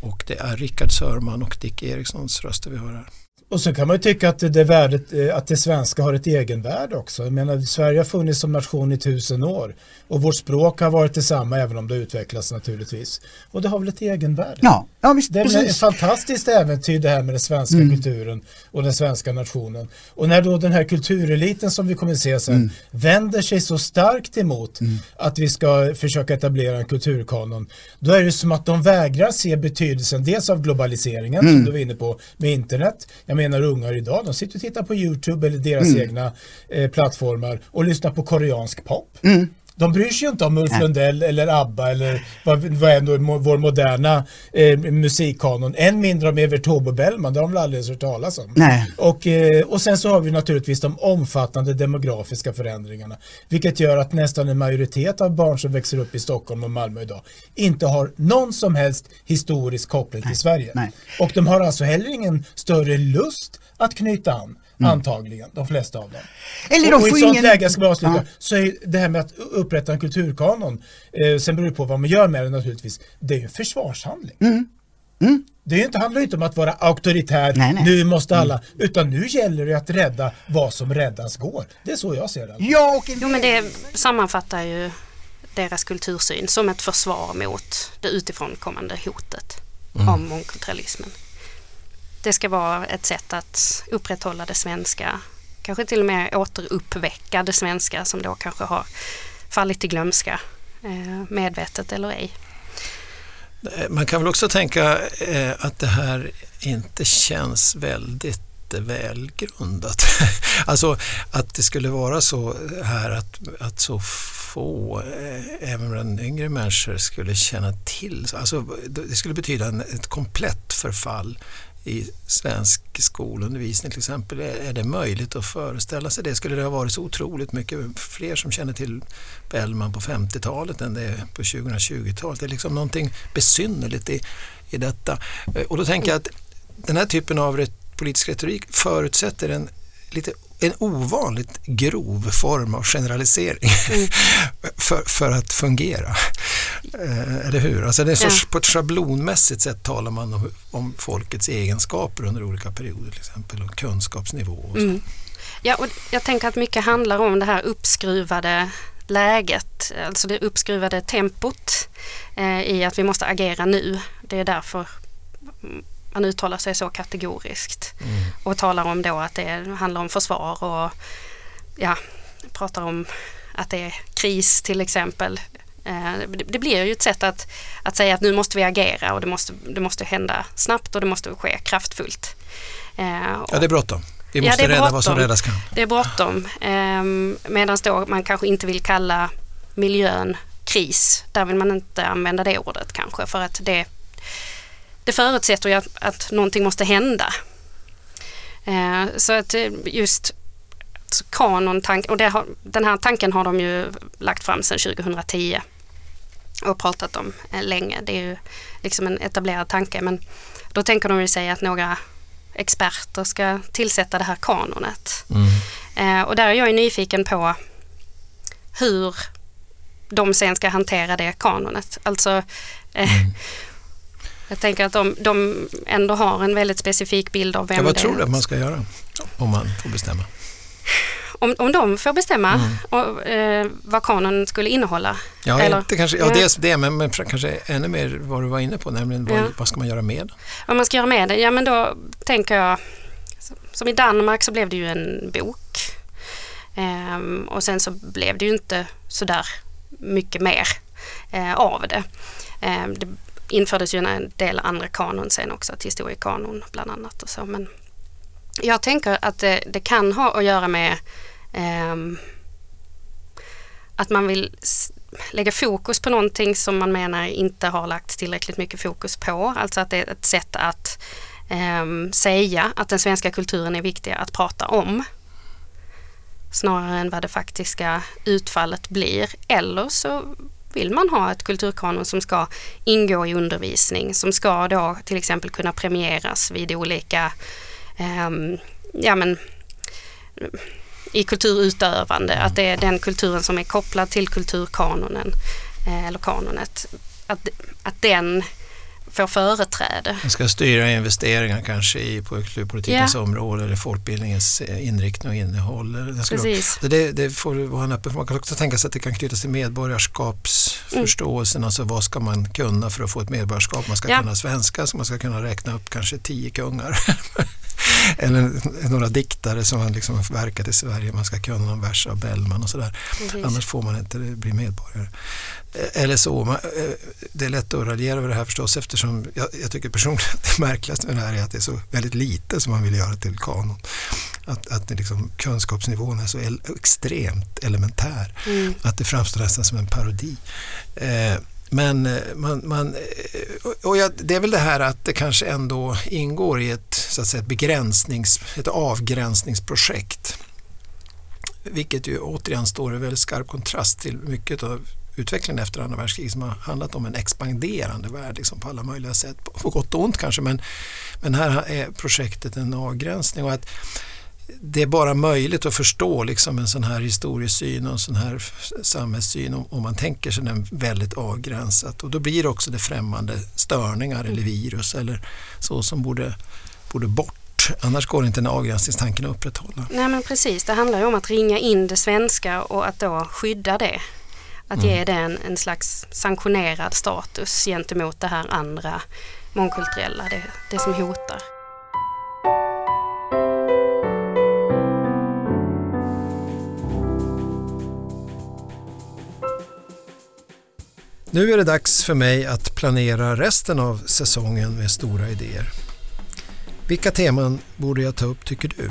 Och det är Rickard Sörman och Dick Erikssons röster vi hör här. Och så kan man ju tycka att det, värdet, eh, att det svenska har ett egenvärde också. Jag menar, Sverige har funnits som nation i tusen år och vårt språk har varit detsamma även om det utvecklats naturligtvis. Och det har väl ett egenvärde. Ja, ja visst, det är precis. ett fantastiskt äventyr det här med den svenska mm. kulturen och den svenska nationen. Och när då den här kultureliten som vi kommer se sen mm. vänder sig så starkt emot mm. att vi ska försöka etablera en kulturkanon, då är det som att de vägrar se betydelsen dels av globaliseringen som mm. du var inne på med internet. Jag menar ungar idag, de sitter och tittar på Youtube eller deras mm. egna eh, plattformar och lyssnar på koreansk pop. Mm. De bryr sig ju inte om Ulf Nej. Lundell eller ABBA eller vad, vad är ändå vår moderna eh, musikkanon. Än mindre om Evert Taube Bellman, det har de väl aldrig hört talas om. Nej. Och, eh, och sen så har vi naturligtvis de omfattande demografiska förändringarna. Vilket gör att nästan en majoritet av barn som växer upp i Stockholm och Malmö idag inte har någon som helst historisk koppling Nej. till Sverige. Nej. Och de har alltså heller ingen större lust att knyta an Mm. Antagligen, de flesta av dem. Eller och, och i ett sånt ingen... läge, ska avsluta, ja. så är det här med att upprätta en kulturkanon, eh, sen beror det på vad man gör med det naturligtvis, det är ju en försvarshandling. Mm. Mm. Det inte, handlar inte om att vara auktoritär, nej, nej. nu måste alla, mm. utan nu gäller det att rädda vad som räddas går. Det är så jag ser det. Ja, och Jo men det sammanfattar ju deras kultursyn som ett försvar mot det utifrån kommande hotet mm. om mångkulturalismen det ska vara ett sätt att upprätthålla det svenska, kanske till och med återuppväcka det svenska som då kanske har fallit i glömska, eh, medvetet eller ej. Eh, man kan väl också tänka eh, att det här inte känns väldigt välgrundat. <laughs> alltså att det skulle vara så här att, att så få, även bland yngre människor, skulle känna till. Alltså, det skulle betyda en, ett komplett förfall i svensk skolundervisning till exempel. Är det möjligt att föreställa sig det? Skulle det ha varit så otroligt mycket fler som känner till Bellman på 50-talet än det är på 2020-talet? Det är liksom någonting besynnerligt i, i detta. Eh, och då tänker jag att den här typen av politisk retorik förutsätter en lite en ovanligt grov form av generalisering mm. <laughs> för, för att fungera. Eh, eller hur? Alltså det är sorts, ja. På ett schablonmässigt sätt talar man om, om, folkets egenskaper under olika perioder till exempel och kunskapsnivå. Och mm. Ja, och jag tänker att mycket handlar om det här uppskruvade läget, alltså det uppskruvade tempot eh, i att vi måste agera nu. Det är därför man uttalar sig så kategoriskt mm. och talar om då att det handlar om försvar och ja, pratar om att det är kris till exempel. Eh, det blir ju ett sätt att, att säga att nu måste vi agera och det måste, det måste hända snabbt och det måste ske kraftfullt. Eh, ja, det är bråttom. Vi måste ja, rädda vad som räddas kan. Det är bråttom. Ehm, Medan då man kanske inte vill kalla miljön kris. Där vill man inte använda det ordet kanske för att det det förutsätter ju att, att någonting måste hända. Eh, så att eh, just Alltså kanon, och har, den här tanken har de ju lagt fram sedan 2010 och pratat om eh, länge. Det är ju liksom en etablerad tanke men då tänker de ju sig att några experter ska tillsätta det här kanonet. Mm. Eh, och där är jag nyfiken på hur de sen ska hantera det kanonet. Alltså, eh, mm. Jag tänker att de, de ändå har en väldigt specifik bild av vem ja, vad det är. Vad tror du att man ska göra om man får bestämma? Om, om de får bestämma mm. och, eh, vad kanon skulle innehålla? Ja, eller? Inte kanske, ja, dels det, men, men kanske ännu mer vad du var inne på, nämligen vad, ja. vad ska man göra med? Vad man ska göra med det? Ja, men då tänker jag, som i Danmark så blev det ju en bok. Ehm, och sen så blev det ju inte sådär mycket mer eh, av det. Ehm, det infördes ju en del andra kanon sen också, till historiekanon bland annat och så. Men jag tänker att det, det kan ha att göra med eh, att man vill lägga fokus på någonting som man menar inte har lagt tillräckligt mycket fokus på. Alltså att det är ett sätt att eh, säga att den svenska kulturen är viktig att prata om snarare än vad det faktiska utfallet blir. Eller så vill man ha ett kulturkanon som ska ingå i undervisning, som ska då till exempel kunna premieras vid olika, eh, ja men i kulturutövande, att det är den kulturen som är kopplad till kulturkanonen eh, eller kanonet, att, att den får företräde. Man ska styra investeringar kanske i på kulturpolitikens ja. område eller folkbildningens eh, inriktning och innehåll. Det, Precis. det, det får vara en öppen Man kan också tänka sig att det kan knytas till medborgarskapsförståelsen. Mm. Alltså vad ska man kunna för att få ett medborgarskap? Man ska ja. kunna svenska, så man ska kunna räkna upp kanske tio kungar. <laughs> <laughs> eller några diktare som har liksom verkat i Sverige. Man ska kunna någon vers av Bellman och sådär. Annars får man inte bli medborgare. Eh, eller så. Eh, det är lätt att raljera över det här förstås eftersom jag, jag tycker personligen att det märkligaste med det här är att det är så väldigt lite som man vill göra till kanon. Att, att det liksom, kunskapsnivån är så el, extremt elementär mm. att det framstår nästan som en parodi. Eh, men eh, man, man, eh, och jag, det är väl det här att det kanske ändå ingår i ett, så att säga, ett, begränsnings, ett avgränsningsprojekt. Vilket ju återigen står i väldigt skarp kontrast till mycket av utvecklingen efter andra världskriget som har handlat om en expanderande värld liksom på alla möjliga sätt, på gott och ont kanske men, men här är projektet en avgränsning och att det är bara möjligt att förstå liksom en sån här historiesyn och en sån här samhällssyn om, om man tänker sig den väldigt avgränsat och då blir också det främmande störningar eller virus eller så som borde, borde bort Annars går inte den avgränsningstanken att upprätthålla. Nej men precis, det handlar ju om att ringa in det svenska och att då skydda det. Att mm. ge det en, en slags sanktionerad status gentemot det här andra mångkulturella, det, det som hotar. Nu är det dags för mig att planera resten av säsongen med stora idéer. Vilka teman borde jag ta upp tycker du?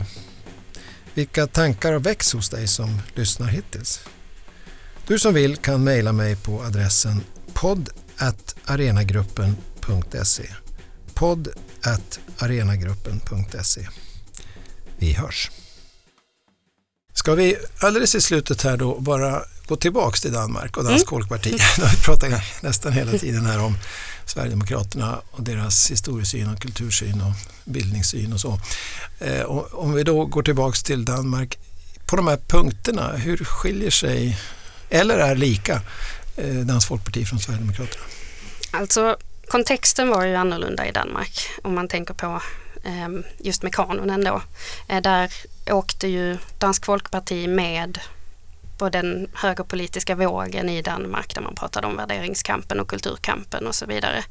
Vilka tankar har väckts hos dig som lyssnar hittills? Du som vill kan mejla mig på adressen podd.arenagruppen.se podd.arenagruppen.se Vi hörs! Ska vi alldeles i slutet här då bara gå tillbaks till Danmark och Dansk mm. Folkparti. Vi <laughs> pratar nästan hela tiden här om Sverigedemokraterna och deras historiesyn och kultursyn och bildningssyn och så. Eh, om vi då går tillbaks till Danmark, på de här punkterna, hur skiljer sig eller är lika eh, Dansk Folkparti från Sverigedemokraterna? Alltså kontexten var ju annorlunda i Danmark om man tänker på ehm, just med kanonen då. Eh, där åkte ju Dansk Folkparti med på den högerpolitiska vågen i Danmark där man pratade om värderingskampen och kulturkampen och så vidare.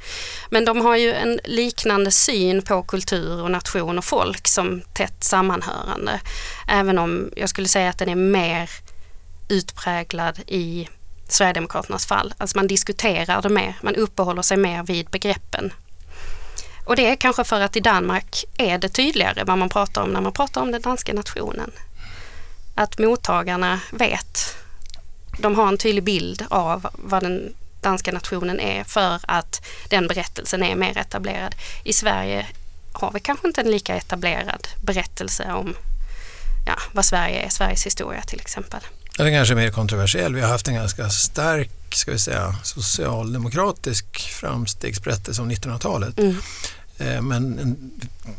Men de har ju en liknande syn på kultur och nation och folk som tätt sammanhörande. Även om jag skulle säga att den är mer utpräglad i Sverigedemokraternas fall. Alltså man diskuterar det mer, man uppehåller sig mer vid begreppen. Och det är kanske för att i Danmark är det tydligare vad man pratar om när man pratar om den danska nationen. Att mottagarna vet, de har en tydlig bild av vad den danska nationen är för att den berättelsen är mer etablerad. I Sverige har vi kanske inte en lika etablerad berättelse om ja, vad Sverige är, Sveriges historia till exempel. Den är kanske mer kontroversiell. Vi har haft en ganska stark ska vi säga, socialdemokratisk framstegsberättelse om 1900-talet. Mm. Eh, men en,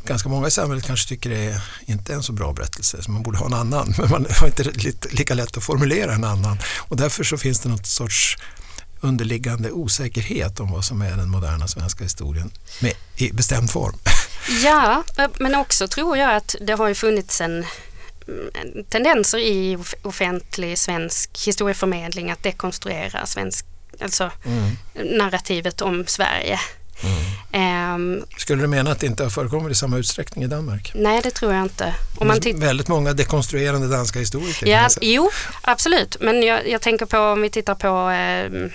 ganska många i samhället kanske tycker det är inte en så bra berättelse, så man borde ha en annan. Men man har inte lika lätt att formulera en annan. Och därför så finns det något sorts underliggande osäkerhet om vad som är den moderna svenska historien med, i bestämd form. <laughs> Ja, men också tror jag att det har ju funnits en tendenser i offentlig svensk historieförmedling att dekonstruera svensk, alltså mm. narrativet om Sverige. Mm. Um, Skulle du mena att det inte har förekommit i samma utsträckning i Danmark? Nej, det tror jag inte. Om man väldigt många dekonstruerande danska historiker. Ja, jo, absolut. Men jag, jag, tänker på om vi tittar på eh,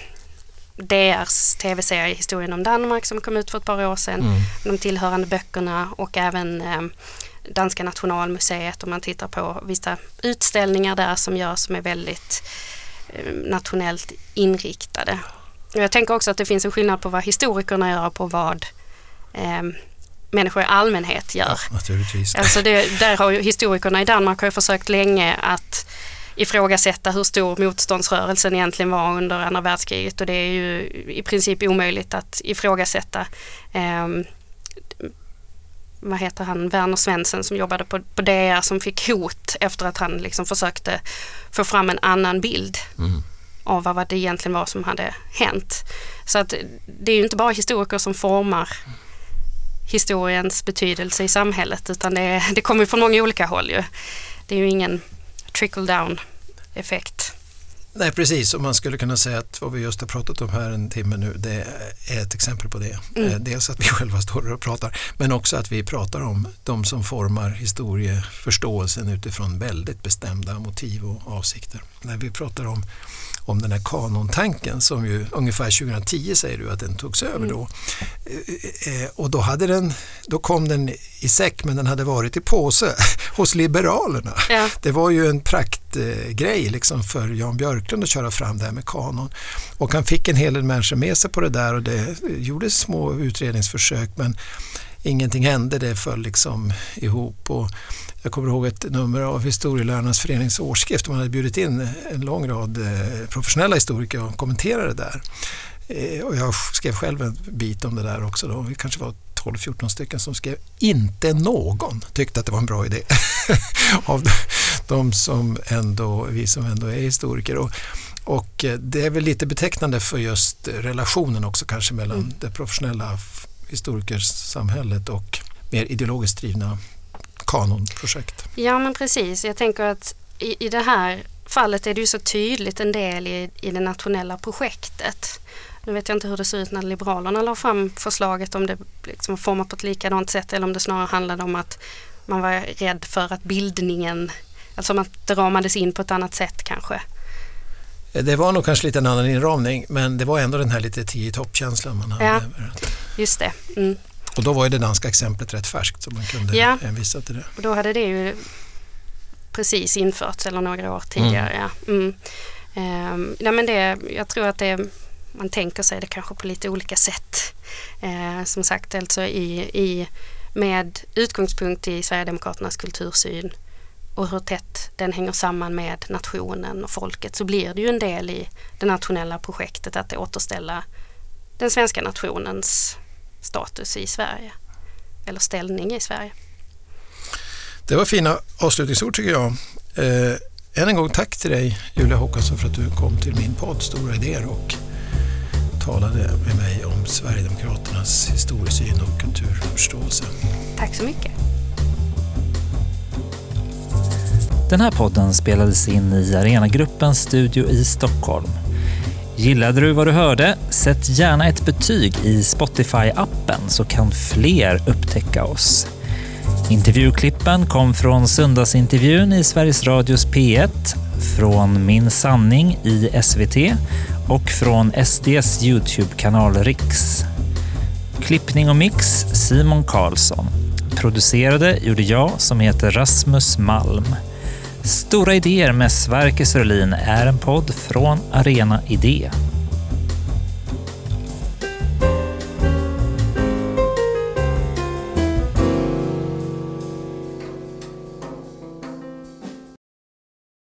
DRs tv-serie Historien om Danmark som kom ut för ett par år sedan. Mm. De tillhörande böckerna och även eh, Danska nationalmuseet om man tittar på vissa utställningar där som görs som är väldigt eh, nationellt inriktade. Jag tänker också att det finns en skillnad på vad historikerna gör och på vad eh, människor i allmänhet gör. Ja, naturligtvis. Alltså det, där har ju historikerna i Danmark har försökt länge att ifrågasätta hur stor motståndsrörelsen egentligen var under andra världskriget och det är ju i princip omöjligt att ifrågasätta. Eh, vad heter han, Werner Svensson som jobbade på, på DR som fick hot efter att han liksom försökte få fram en annan bild mm. Av vad det egentligen var som hade hänt. Så att det är ju inte bara historiker som formar historiens betydelse i samhället utan det, det kommer från många olika håll ju. Det är ju ingen trickle down effekt. Nej precis, och man skulle kunna säga att vad vi just har pratat om här en timme nu det är ett exempel på det. Mm. Eh, dels att vi <laughs> själva står och pratar men också att vi pratar om de som formar historieförståelsen utifrån väldigt bestämda motiv och avsikter. När vi pratar om om den här kanontanken som ju ungefär 2010 säger du att den togs över mm. då. Mm. Och då, hade den, då kom den i säck men den hade varit i påse <laughs> hos Liberalerna. Ja. Det var ju en praktgrej liksom för Jan Björklund att köra fram det här med kanon. Och han fick en hel del människor med sig på det där och det gjordes små utredningsförsök men ingenting hände, det föll liksom ihop. Och jag kommer ihåg ett nummer av Historielärarnas förenings årsskrift. Man hade bjudit in en lång rad eh, professionella historiker och kommenterade det där. Eh, och jag skrev själv en bit om det där också. Då. Vi kanske var 12-14 stycken som skrev. Inte någon tyckte att det var en bra idé. <laughs> av de som ändå, vi som ändå är historiker. Och, och eh, det är väl lite betecknande för just relationen också kanske mellan mm. det professionella historikersamhället och mer ideologiskt drivna kanonprojekt. Ja men precis, jag tänker att i, i det här fallet är det ju så tydligt en del i, i det nationella projektet. Nu vet jag inte hur det ser ut när Liberalerna la fram förslaget om det liksom format på ett likadant sätt eller om det snarare handlade om att man var rädd för att bildningen, alltså det ramades in på ett annat sätt kanske. Det var nog kanske lite en annan inramning men det var ändå den här lite tio toppkänslan man hade. Ja, just det. Mm. Och då var ju det danska exemplet rätt färskt så man kunde ja. hänvisa till det. Och då hade det ju precis införts eller några år tidigare. Mm. Ja. Mm. Um, ja, men det, jag tror att det, man tänker sig det kanske på lite olika sätt. Uh, som sagt, alltså i, i, med utgångspunkt i Sverigedemokraternas kultursyn och hur tätt den hänger samman med nationen och folket så blir det ju en del i det nationella projektet att återställa den svenska nationens status i Sverige eller ställning i Sverige. Det var fina avslutningsord tycker jag. Eh, än en gång tack till dig Julia Håkansson för att du kom till min podd Stora idéer och talade med mig om Sverigedemokraternas historiesyn och kulturförståelse. Tack så mycket. Den här podden spelades in i Arenagruppens studio i Stockholm. Gillade du vad du hörde? Sätt gärna ett betyg i Spotify-appen så kan fler upptäcka oss. Intervjuklippen kom från söndagsintervjun i Sveriges Radios P1, från Min sanning i SVT och från SDs Youtube-kanal Riks. Klippning och mix Simon Karlsson. Producerade gjorde jag som heter Rasmus Malm. Stora idéer med Sverker Sörlin är en podd från Arena Idé.